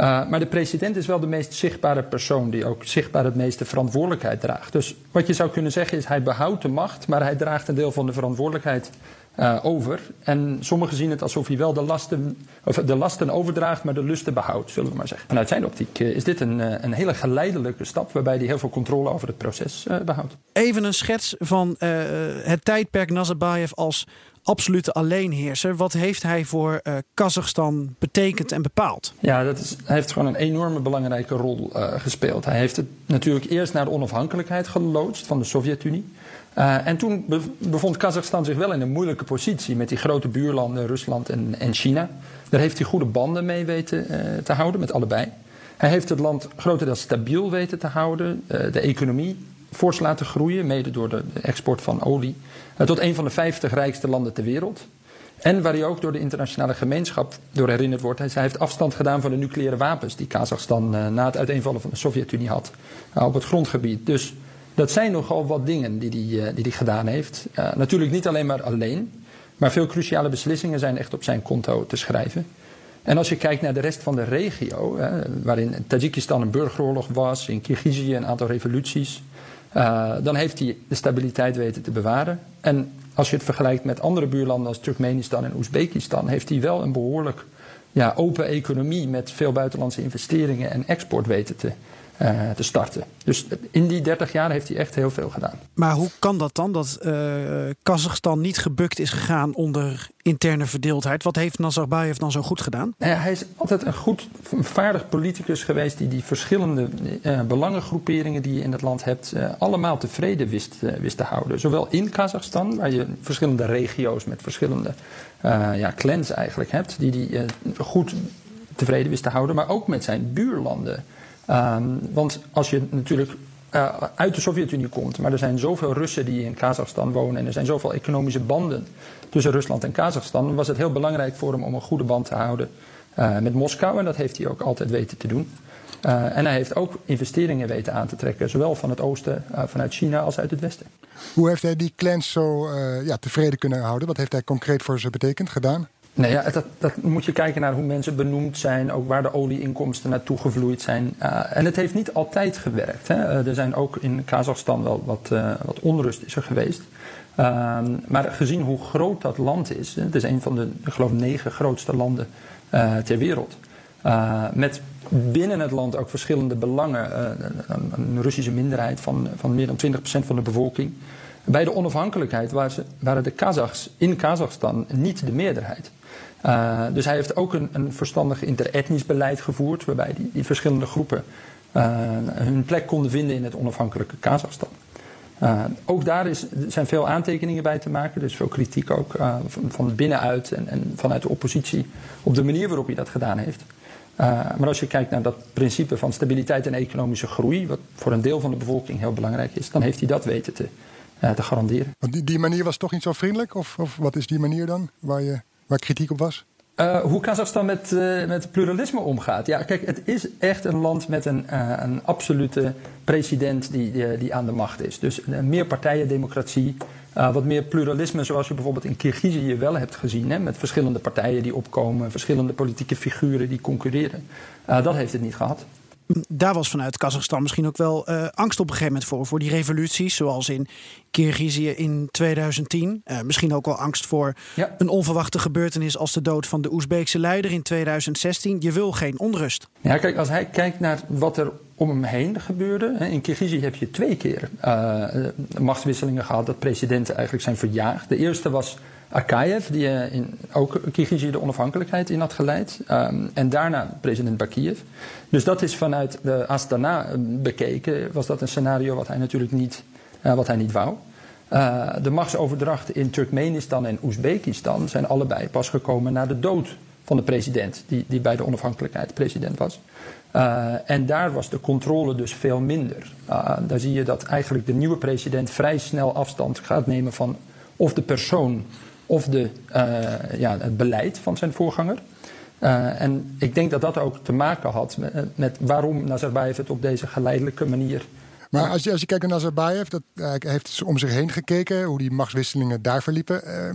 Uh, maar de president is wel de meest zichtbare persoon die ook zichtbaar het meeste verantwoordelijkheid draagt. Dus wat je zou kunnen zeggen is hij behoudt de macht, maar hij draagt een deel van de verantwoordelijkheid uh, over. En sommigen zien het alsof hij wel de lasten, of de lasten overdraagt, maar de lusten behoudt, zullen we maar zeggen. Vanuit zijn optiek uh, is dit een, uh, een hele geleidelijke stap waarbij hij heel veel controle over het proces behoudt. Even een schets van het tijdperk Nazarbayev als absolute alleenheerser. Wat heeft hij voor uh, Kazachstan betekend en bepaald? Ja, dat is, hij heeft gewoon een enorme belangrijke rol uh, gespeeld. Hij heeft het natuurlijk eerst naar de onafhankelijkheid geloodst van de Sovjet-Unie. Uh, en toen be bevond Kazachstan zich wel in een moeilijke positie met die grote buurlanden Rusland en, en China. Daar heeft hij goede banden mee weten te houden, met allebei. Hij heeft het land grotendeels stabiel weten te houden, de economie fors laten groeien, mede door de export van olie, tot een van de 50 rijkste landen ter wereld. En waar hij ook door de internationale gemeenschap door herinnerd wordt. Hij heeft afstand gedaan van de nucleaire wapens die Kazachstan na het uiteenvallen van de Sovjet-Unie had op het grondgebied. Dus dat zijn nogal wat dingen die hij uh, die die gedaan heeft. Natuurlijk niet alleen maar alleen, maar veel cruciale beslissingen zijn echt op zijn konto te schrijven. En als je kijkt naar de rest van de regio, hè, waarin Tajikistan een burgeroorlog was, in Kirgizië een aantal revoluties, uh, dan heeft hij de stabiliteit weten te bewaren. En als je het vergelijkt met andere buurlanden als Turkmenistan en Oezbekistan, heeft hij wel een behoorlijk ja, open economie met veel buitenlandse investeringen en export weten te, uh, te starten. Dus in die 30 jaar heeft hij echt heel veel gedaan. Maar hoe kan dat dan, dat uh, Kazachstan niet gebukt is gegaan onder interne verdeeldheid? Wat heeft Nazarbayev dan zo goed gedaan? Nou hij is altijd een goed, een vaardig politicus geweest die die verschillende uh, belangengroeperingen die je in het land hebt, allemaal tevreden wist, wist te houden. Zowel in Kazachstan, waar je verschillende regio's met verschillende ja, clans eigenlijk hebt, die die goed tevreden wist te houden, maar ook met zijn buurlanden. Um, want als je natuurlijk uh, uit de Sovjet-Unie komt, maar er zijn zoveel Russen die in Kazachstan wonen en er zijn zoveel economische banden tussen Rusland en Kazachstan, was het heel belangrijk voor hem om een goede band te houden uh, met Moskou en dat heeft hij ook altijd weten te doen. Uh, en hij heeft ook investeringen weten aan te trekken, zowel van het oosten, vanuit China als uit het westen. Hoe heeft hij die clans zo ja, tevreden kunnen houden? Wat heeft hij concreet voor ze betekend gedaan? Nee, ja, dat, dat, moet je kijken naar hoe mensen benoemd zijn, ook waar de olieinkomsten naartoe gevloeid zijn. Uh, en het heeft niet altijd gewerkt. Hè. Uh, er zijn ook in Kazachstan wel wat, uh, wat onrust is er geweest. maar gezien hoe groot dat land is, het is een van de, ik geloof, negen grootste landen ter wereld. Met binnen het land ook verschillende belangen. Een, een, Russische minderheid van, van meer dan 20% van de bevolking. Bij de onafhankelijkheid waren, de Kazachs in Kazachstan niet de meerderheid. Uh, dus hij heeft ook een, een verstandig interetnisch beleid gevoerd, waarbij die, verschillende groepen hun plek konden vinden in het onafhankelijke Kazachstan. Uh, ook daar is, zijn veel aantekeningen bij te maken. Dus veel kritiek ook van, van, binnenuit en, en, vanuit de oppositie op de manier waarop hij dat gedaan heeft. Maar als je kijkt naar dat principe van stabiliteit en economische groei, wat voor een deel van de bevolking heel belangrijk is, dan heeft hij dat weten te, te garanderen. Want die, die manier was toch niet zo vriendelijk? Of, of wat is die manier dan waar, je, waar kritiek op was? Uh, hoe Kazachstan met, uh, met pluralisme omgaat. Ja, kijk, het is echt een land met een, uh, een absolute president die, die, die, aan de macht is. Dus meer partijendemocratie, wat meer pluralisme, zoals je bijvoorbeeld in Kirgizië wel hebt gezien. Hè, met verschillende partijen die opkomen, verschillende politieke figuren die concurreren. dat heeft het niet gehad daar was vanuit Kazachstan misschien ook wel uh, angst op een gegeven moment voor. Voor die revoluties, zoals in Kirgizië in 2010. Uh, misschien ook wel angst voor ja. een onverwachte gebeurtenis als de dood van de Oezbeekse leider in 2016. Je wil geen onrust. Ja, kijk, als hij kijkt naar wat er om hem heen gebeurde. Hè, in Kirgizië heb je twee keer uh, machtswisselingen gehad dat presidenten eigenlijk zijn verjaagd. De eerste was Akayev, die uh, in, ook Kirgizië de onafhankelijkheid in had geleid. Um, en daarna president Bakiev. Dus dat is vanuit de Astana bekeken, was dat een scenario wat hij natuurlijk niet, uh, wat hij niet wou. De machtsoverdrachten in Turkmenistan en Oezbekistan zijn allebei pas gekomen na de dood van de president, die, die bij de onafhankelijkheid president was. En daar was de controle dus veel minder. Daar zie je dat eigenlijk de nieuwe president vrij snel afstand gaat nemen van of de persoon of de, uh, ja, het beleid van zijn voorganger. Uh, en ik denk dat dat ook te maken had met, met waarom Nazarbayev het op deze geleidelijke manier. Maar als je, als je kijkt naar Nazarbayev, dat, hij heeft om zich heen gekeken, hoe die machtswisselingen daar verliepen. Uh,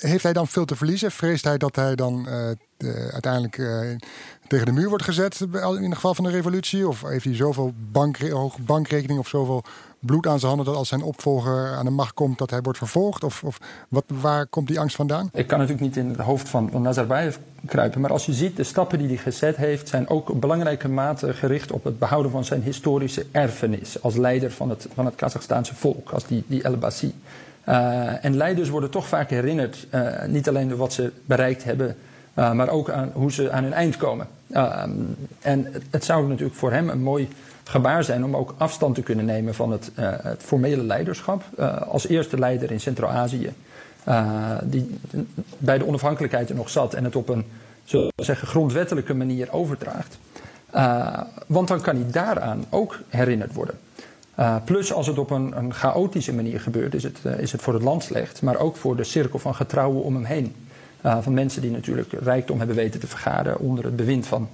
heeft hij dan veel te verliezen? Vreest hij dat hij dan de, uiteindelijk tegen de muur wordt gezet, in het geval van de revolutie? Of heeft hij zoveel bankrekening of zoveel bloed aan zijn handen dat als zijn opvolger aan de macht komt, dat hij wordt vervolgd? Of, of wat, waar komt die angst vandaan? Ik kan natuurlijk niet in het hoofd van, van Nazarbayev kruipen, maar als je ziet, de stappen die hij gezet heeft, zijn ook op belangrijke mate gericht op het behouden van zijn historische erfenis als leider van het, van het Kazachstaanse volk, als die, die El-Basi. Uh, en leiders worden toch vaak herinnerd, uh, niet alleen door wat ze bereikt hebben, uh, maar ook aan hoe ze aan hun eind komen. en het, zou natuurlijk voor hem een mooi gebaar zijn om ook afstand te kunnen nemen van het, uh, het formele leiderschap. Als eerste leider in Centraal-Azië, die bij de onafhankelijkheid er nog zat en het op een zeggen, grondwettelijke manier overdraagt. want dan kan hij daaraan ook herinnerd worden. plus als het op een, een, chaotische manier gebeurt, is het, is het voor het land slecht, maar ook voor de cirkel van getrouwen om hem heen. Van mensen die natuurlijk rijkdom hebben weten te vergaren onder het bewind van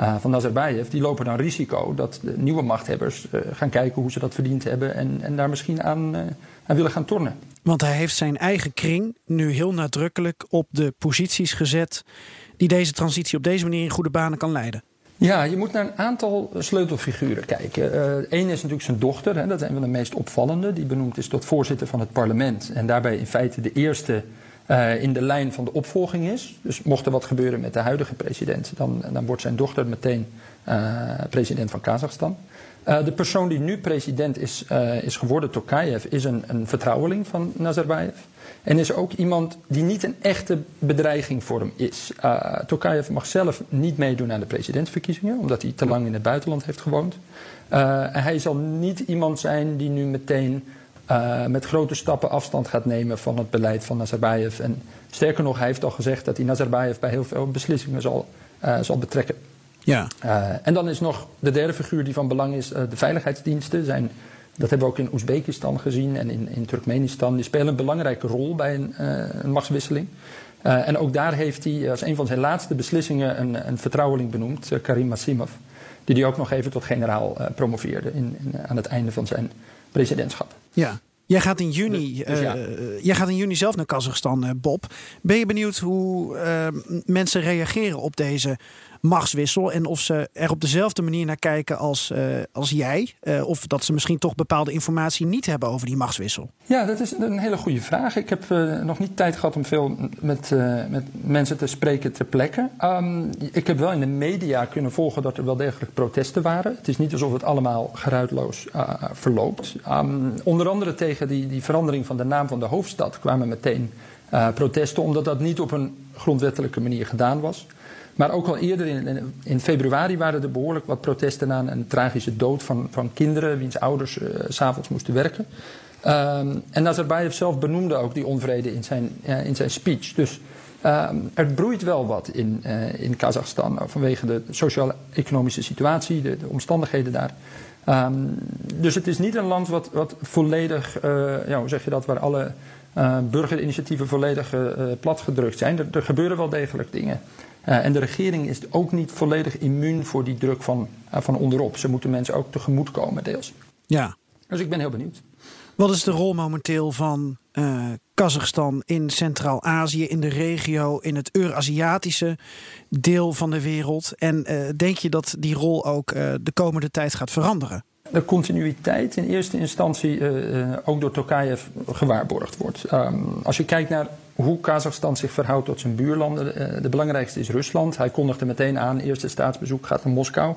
uh, van Nazarbayev, die lopen dan risico dat de nieuwe machthebbers uh, gaan kijken hoe ze dat verdiend hebben en, en daar misschien aan, aan willen gaan tornen. Want hij heeft zijn eigen kring nu heel nadrukkelijk op de posities gezet die deze transitie op deze manier in goede banen kan leiden. Ja, je moet naar een aantal sleutelfiguren kijken. Eén is natuurlijk zijn dochter, hè, dat is een van de meest opvallende. Die benoemd is tot voorzitter van het parlement. En daarbij in feite de eerste uh, in de lijn van de opvolging is. Dus mocht er wat gebeuren met de huidige president, dan, dan wordt zijn dochter meteen uh, president van Kazachstan. Uh, de persoon die nu president is, is geworden, Tokayev, is een, een vertrouweling van Nazarbayev. En is ook iemand die niet een echte bedreiging voor hem is. Tokayev mag zelf niet meedoen aan de presidentsverkiezingen, omdat hij te lang in het buitenland heeft gewoond. hij zal niet iemand zijn die nu meteen uh, met grote stappen afstand gaat nemen van het beleid van Nazarbayev. En sterker nog, hij heeft al gezegd dat hij Nazarbayev bij heel veel beslissingen zal, uh, zal betrekken. Ja. Uh, en dan is nog de derde figuur die van belang is, de veiligheidsdiensten. Zijn, dat hebben we ook in Oezbekistan gezien en in, in Turkmenistan. Die spelen een belangrijke rol bij een, een machtswisseling. en ook daar heeft hij als een van zijn laatste beslissingen een, een vertrouweling benoemd, Karim Massimov. Die hij ook nog even tot generaal promoveerde in, in, aan het einde van zijn presidentschap. Ja. Jij gaat, in juni, dus, dus ja. uh, jij gaat in juni zelf naar Kazachstan, uh, Bob. Ben je benieuwd hoe uh, mensen reageren op deze machtswissel. En of ze er op dezelfde manier naar kijken als, eh, als jij. Eh, of dat ze misschien toch bepaalde informatie niet hebben over die machtswissel. Ja, dat is een hele goede vraag. Ik heb eh, nog niet tijd gehad om veel met, met mensen te spreken ter plekke. Ehm, ik heb wel in de media kunnen volgen dat er wel degelijk protesten waren. Het is niet alsof het allemaal geruidloos verloopt. Ehm, onder andere tegen die, die verandering van de naam van de hoofdstad kwamen meteen protesten, omdat dat niet op een grondwettelijke manier gedaan was. Maar ook al eerder in, in, februari waren er behoorlijk wat protesten na een tragische dood van, van kinderen, wiens ouders eh, s s'avonds moesten werken. Ehm, en Nazarbayev zelf benoemde ook die onvrede in zijn, eh, in zijn speech. Dus ehm, er broeit wel wat in, eh, in Kazachstan vanwege de sociaal-economische situatie, de, de omstandigheden daar. Ehm, dus het is niet een land wat, wat volledig, hoe zeg je dat, waar alle burgerinitiatieven volledig platgedrukt zijn. Er gebeuren wel degelijk dingen. Eh, en de regering is ook niet volledig immuun voor die druk van, eh, van onderop. Ze moeten mensen ook tegemoetkomen, deels. Ja. Dus ik ben heel benieuwd. Wat is de rol momenteel van eh, Kazachstan in Centraal-Azië, in de regio, in het Eurasiatische deel van de wereld? En denk je dat die rol ook de komende tijd gaat veranderen? de continuïteit in eerste instantie ook door Tokayev gewaarborgd wordt. Ehm, als je kijkt naar hoe Kazachstan zich verhoudt tot zijn buurlanden, eh, de belangrijkste is Rusland. Hij kondigde meteen aan, eerste staatsbezoek gaat naar Moskou.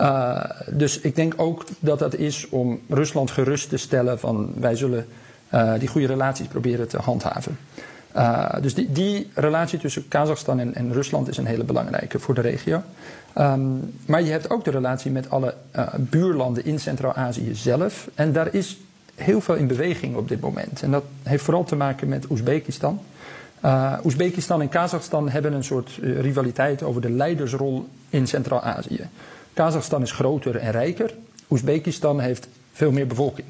Uh, dus ik denk ook dat dat is om Rusland gerust te stellen van wij zullen uh, die goede relaties proberen te handhaven. Dus die, die, relatie tussen Kazachstan en, en, Rusland is een hele belangrijke voor de regio. Um, maar je hebt ook de relatie met alle buurlanden in Centraal-Azië zelf. En daar is heel veel in beweging op dit moment. En dat heeft vooral te maken met Oezbekistan. Uh, Oezbekistan en Kazachstan hebben een soort uh, rivaliteit over de leidersrol in Centraal-Azië. Kazachstan is groter en rijker. Oezbekistan heeft veel meer bevolking.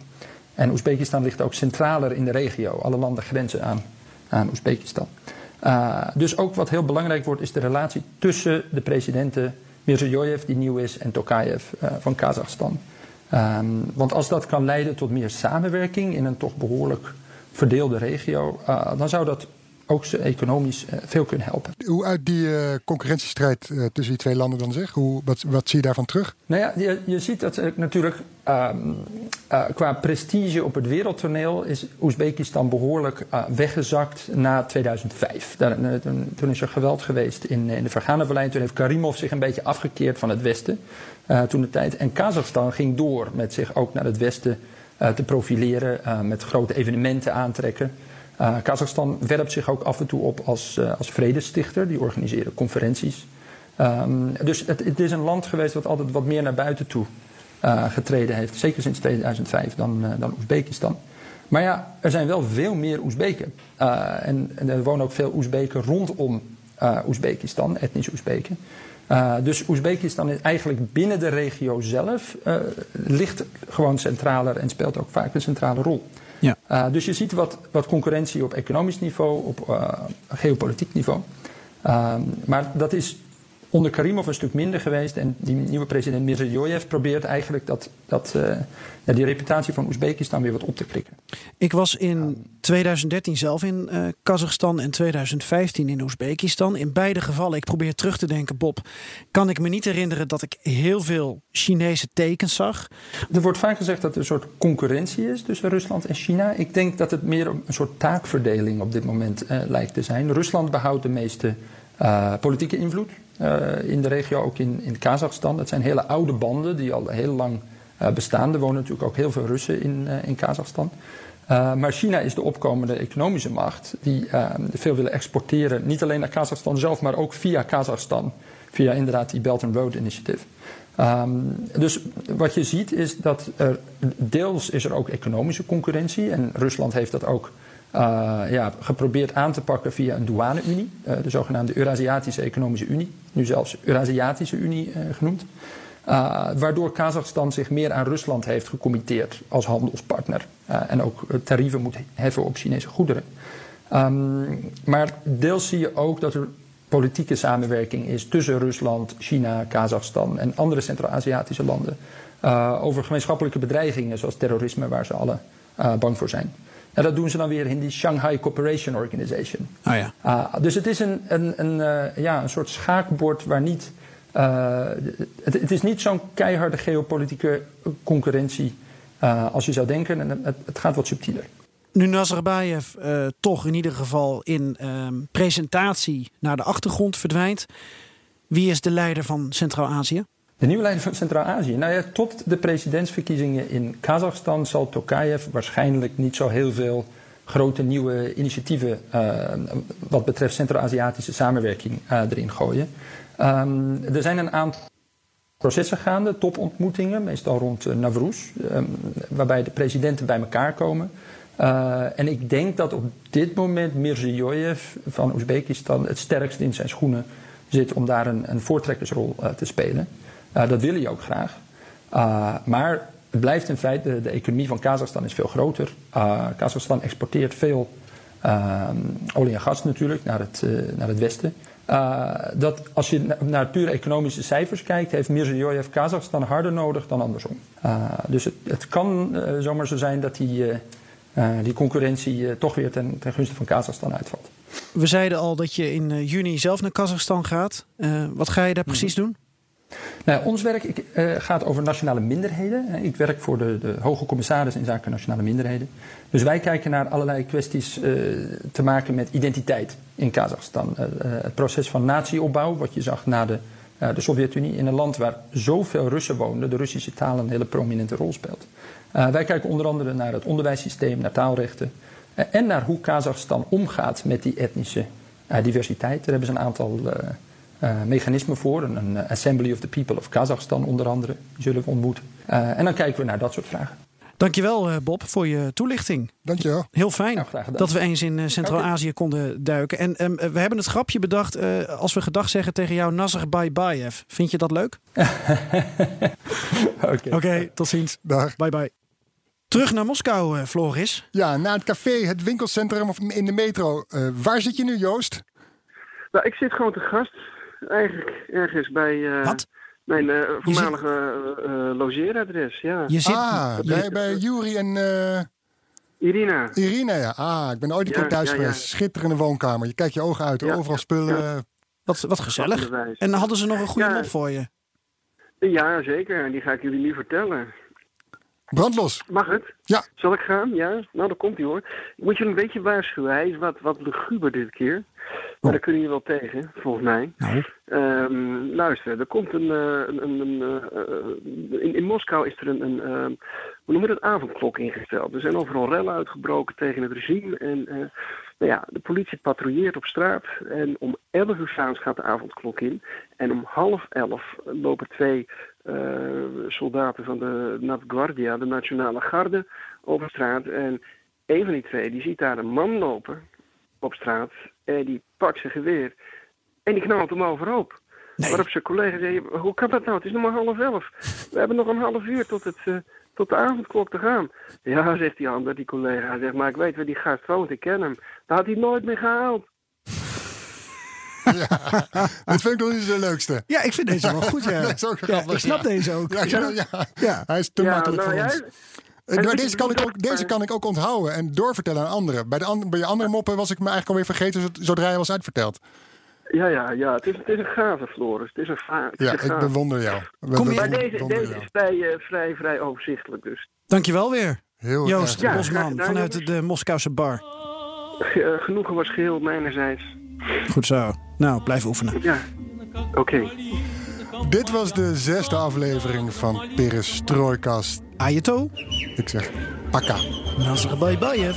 En Oezbekistan ligt ook centraler in de regio. Alle landen grenzen aan, aan Oezbekistan. Uh, dus ook wat heel belangrijk wordt, is de relatie tussen de presidenten Mirziyoyev, die nieuw is, en Tokayev van Kazachstan. Um, want als dat kan leiden tot meer samenwerking in een toch behoorlijk verdeelde regio, dan zou dat ook ze economisch uh, veel kunnen helpen. Hoe uit die uh, concurrentiestrijd uh, tussen die twee landen dan zeg? Hoe, wat, wat zie je daarvan terug? Nou ja, je, je ziet dat natuurlijk um, qua prestige op het wereldtoneel is Oezbekistan behoorlijk weggezakt na 2005. Daar, toen, toen, is er geweld geweest in, in de Vergane-Vallei. Toen heeft Karimov zich een beetje afgekeerd van het Westen toen de tijd. En Kazachstan ging door met zich ook naar het Westen te profileren, met grote evenementen aantrekken. Uh, Kazachstan werpt zich ook af en toe op als, uh, als vredestichter. Die organiseren conferenties. Um, dus het, het, is een land geweest dat altijd wat meer naar buiten toe uh, getreden heeft. Zeker sinds 2005 dan, dan Oezbekistan. Maar ja, er zijn wel veel meer Oezbeken. En, en, er wonen ook veel Oezbeken rondom Oezbekistan, etnische Oezbeken. dus Oezbekistan is eigenlijk binnen de regio zelf ligt gewoon centraler en speelt ook vaak een centrale rol. Ja. Uh, dus je ziet wat, wat, concurrentie op economisch niveau, op uh, geopolitiek niveau. Uh, maar dat is onder Karimov een stuk minder geweest. En die nieuwe president Mirziyoyev probeert eigenlijk dat, dat, ja, die reputatie van Oezbekistan weer wat op te krikken. Ik was in 2013 zelf in uh, Kazachstan en 2015 in Oezbekistan. In beide gevallen, ik probeer terug te denken, Bob, kan ik me niet herinneren dat ik heel veel Chinese tekens zag. Er wordt vaak gezegd dat er een soort concurrentie is tussen Rusland en China. Ik denk dat het meer een soort taakverdeling op dit moment uh, lijkt te zijn. Rusland behoudt de meeste politieke invloed in de regio, ook in, in Kazachstan. Dat zijn hele oude banden die al heel lang bestaan. Er wonen natuurlijk ook heel veel Russen in, in Kazachstan. Maar China is de opkomende economische macht die veel willen exporteren. Niet alleen naar Kazachstan zelf, maar ook via Kazachstan. Via inderdaad die Belt and Road Initiative. Um, dus wat je ziet is dat er deels is er ook economische concurrentie. En Rusland heeft dat ook uh, ja, geprobeerd aan te pakken via een douane-unie. de zogenaamde Eurasiatische Economische Unie. Nu zelfs Eurasiatische Unie genoemd. Uh, waardoor Kazachstan zich meer aan Rusland heeft gecommitteerd als handelspartner. Uh, en ook tarieven moet heffen op Chinese goederen. Um, maar deels zie je ook dat er politieke samenwerking is tussen Rusland, China, Kazachstan en andere Centraal-Aziatische landen. Uh, over gemeenschappelijke bedreigingen zoals terrorisme, waar ze alle bang voor zijn. En dat doen ze dan weer in die Shanghai Cooperation Organization. Oh ja. dus het is een, een, een ja, een soort schaakbord waar niet Eh, het, het is niet zo'n keiharde geopolitieke concurrentie eh, als je zou denken. En het, het gaat wat subtieler. Nu Nazarbayev eh, toch in ieder geval in ehm, presentatie naar de achtergrond verdwijnt. Wie is de leider van Centraal-Azië? De nieuwe leider van Centraal-Azië. Nou ja, tot de presidentsverkiezingen in Kazachstan zal Tokayev waarschijnlijk niet zo heel veel grote nieuwe initiatieven uh, wat betreft Centraal-Aziatische samenwerking uh, erin gooien. Um, er zijn een aantal processen gaande, topontmoetingen, meestal rond uh, Navroes, um, waarbij de presidenten bij elkaar komen. en ik denk dat op dit moment Mirziyoyev van Oezbekistan het sterkst in zijn schoenen zit om daar een, een voortrekkersrol te spelen. Dat wil hij ook graag. maar het blijft in feite, de, de, economie van Kazachstan is veel groter. Uh, Kazachstan exporteert veel uh, olie en gas natuurlijk naar het, naar het westen. dat als je naar pure economische cijfers kijkt, heeft Mirziyoyev Kazachstan harder nodig dan andersom. dus het, het kan zomaar zo zijn dat die, die concurrentie toch weer ten, ten gunste van Kazachstan uitvalt. We zeiden al dat je in juni zelf naar Kazachstan gaat. wat ga je daar precies doen? Nou, ons werk uh, gaat over nationale minderheden. Ik werk voor de, de, hoge commissaris in zaken nationale minderheden. Dus wij kijken naar allerlei kwesties uh, te maken met identiteit in Kazachstan. Het proces van natieopbouw, wat je zag na de, de Sovjet-Unie, in een land waar zoveel Russen woonden, de Russische taal een hele prominente rol speelt. wij kijken onder andere naar het onderwijssysteem, naar taalrechten en naar hoe Kazachstan omgaat met die etnische diversiteit. Daar hebben ze een aantal uh, mechanismen voor. Een, een, Assembly of the People of Kazachstan onder andere zullen we ontmoeten. Uh, en dan kijken we naar dat soort vragen. Dankjewel uh, Bob voor je toelichting. Dankjewel. Heel fijn nou, dat we eens in Centraal-Azië konden duiken. En um, we hebben het grapje bedacht als we gedag zeggen tegen jou Nazar Bayev. Vind je dat leuk? Oké, okay. okay, tot ziens. Dag. Bye bye. Terug naar Moskou, Floris. Ja, naar het café, het winkelcentrum of in de metro. waar zit je nu, Joost? Nou, ik zit gewoon te gast eigenlijk ergens bij uh, mijn uh, voormalige uh, logeeradres. Ja. Je zit ah, bij, bij Juri en... Irina. Irina, ja. Ah, ik ben ooit een keer thuis ja, geweest. Ja. Schitterende woonkamer. Je kijkt je ogen uit, overal spullen. Wat, wat gezellig. En hadden ze nog een goede mop voor je? Ja, zeker. En die ga ik jullie nu vertellen. Brandlos. Mag het? Ja. Zal ik gaan? Ja? Nou, dan komt hij hoor. Ik moet je een beetje waarschuwen. Hij is wat, wat luguber dit keer. Maar daar kunnen jullie wel tegen, volgens mij. Nou. Um, luister, er komt een. Uh, een, een uh, in, in, Moskou is er een. een uh, hoe noem je dat? Avondklok ingesteld. Er zijn overal rellen uitgebroken tegen het regime. En nou ja, de politie patrouilleert op straat. En om 11 uur s'avonds gaat de avondklok in. En om half elf lopen twee soldaten van de Navguardia, de Nationale Garde, over straat. En een van die twee die ziet daar een man lopen op straat. En die pakt zijn geweer en die knalt hem overhoop. Nee. Waarop zijn collega zei, hoe kan dat nou? Het is nog maar half elf. We hebben nog een half uur tot, het, uh, tot de avondklok te gaan. Ja, zegt die ander, die collega. Hij zegt, maar ik weet waar die gast woont, ik ken hem. Daar had hij nooit meer gehaald. Ja, dat vind ik nog niet zo leukste. Ja, ik vind deze wel goed. Ja. dat is ook ja, ik snap deze ook. Ja, ja, ja. Hij is te makkelijk nou, voor ons. Maar deze, kan ik ook, deze kan ik ook onthouden en doorvertellen aan anderen. Bij, de an, bij je andere moppen was ik me eigenlijk alweer vergeten zodra hij was uitverteld. Ja, ja, ja. Het is, het is een gave, Floris. Het is een, va ja, ik bewonder jou. Kom je... Maar deze, deze is vrij, uh, vrij, vrij overzichtelijk dus. Dankjewel weer. Heel Joost ja, Bosman vanuit de Moskouse bar. Uh, genoegen was geheel mijnerzijds. Goed zo. Nou, blijf oefenen. Ja, oké. Okay. Dit was de zesde aflevering van Perestroikast. Ayato. Ik zeg pakka. Nasr Bayev.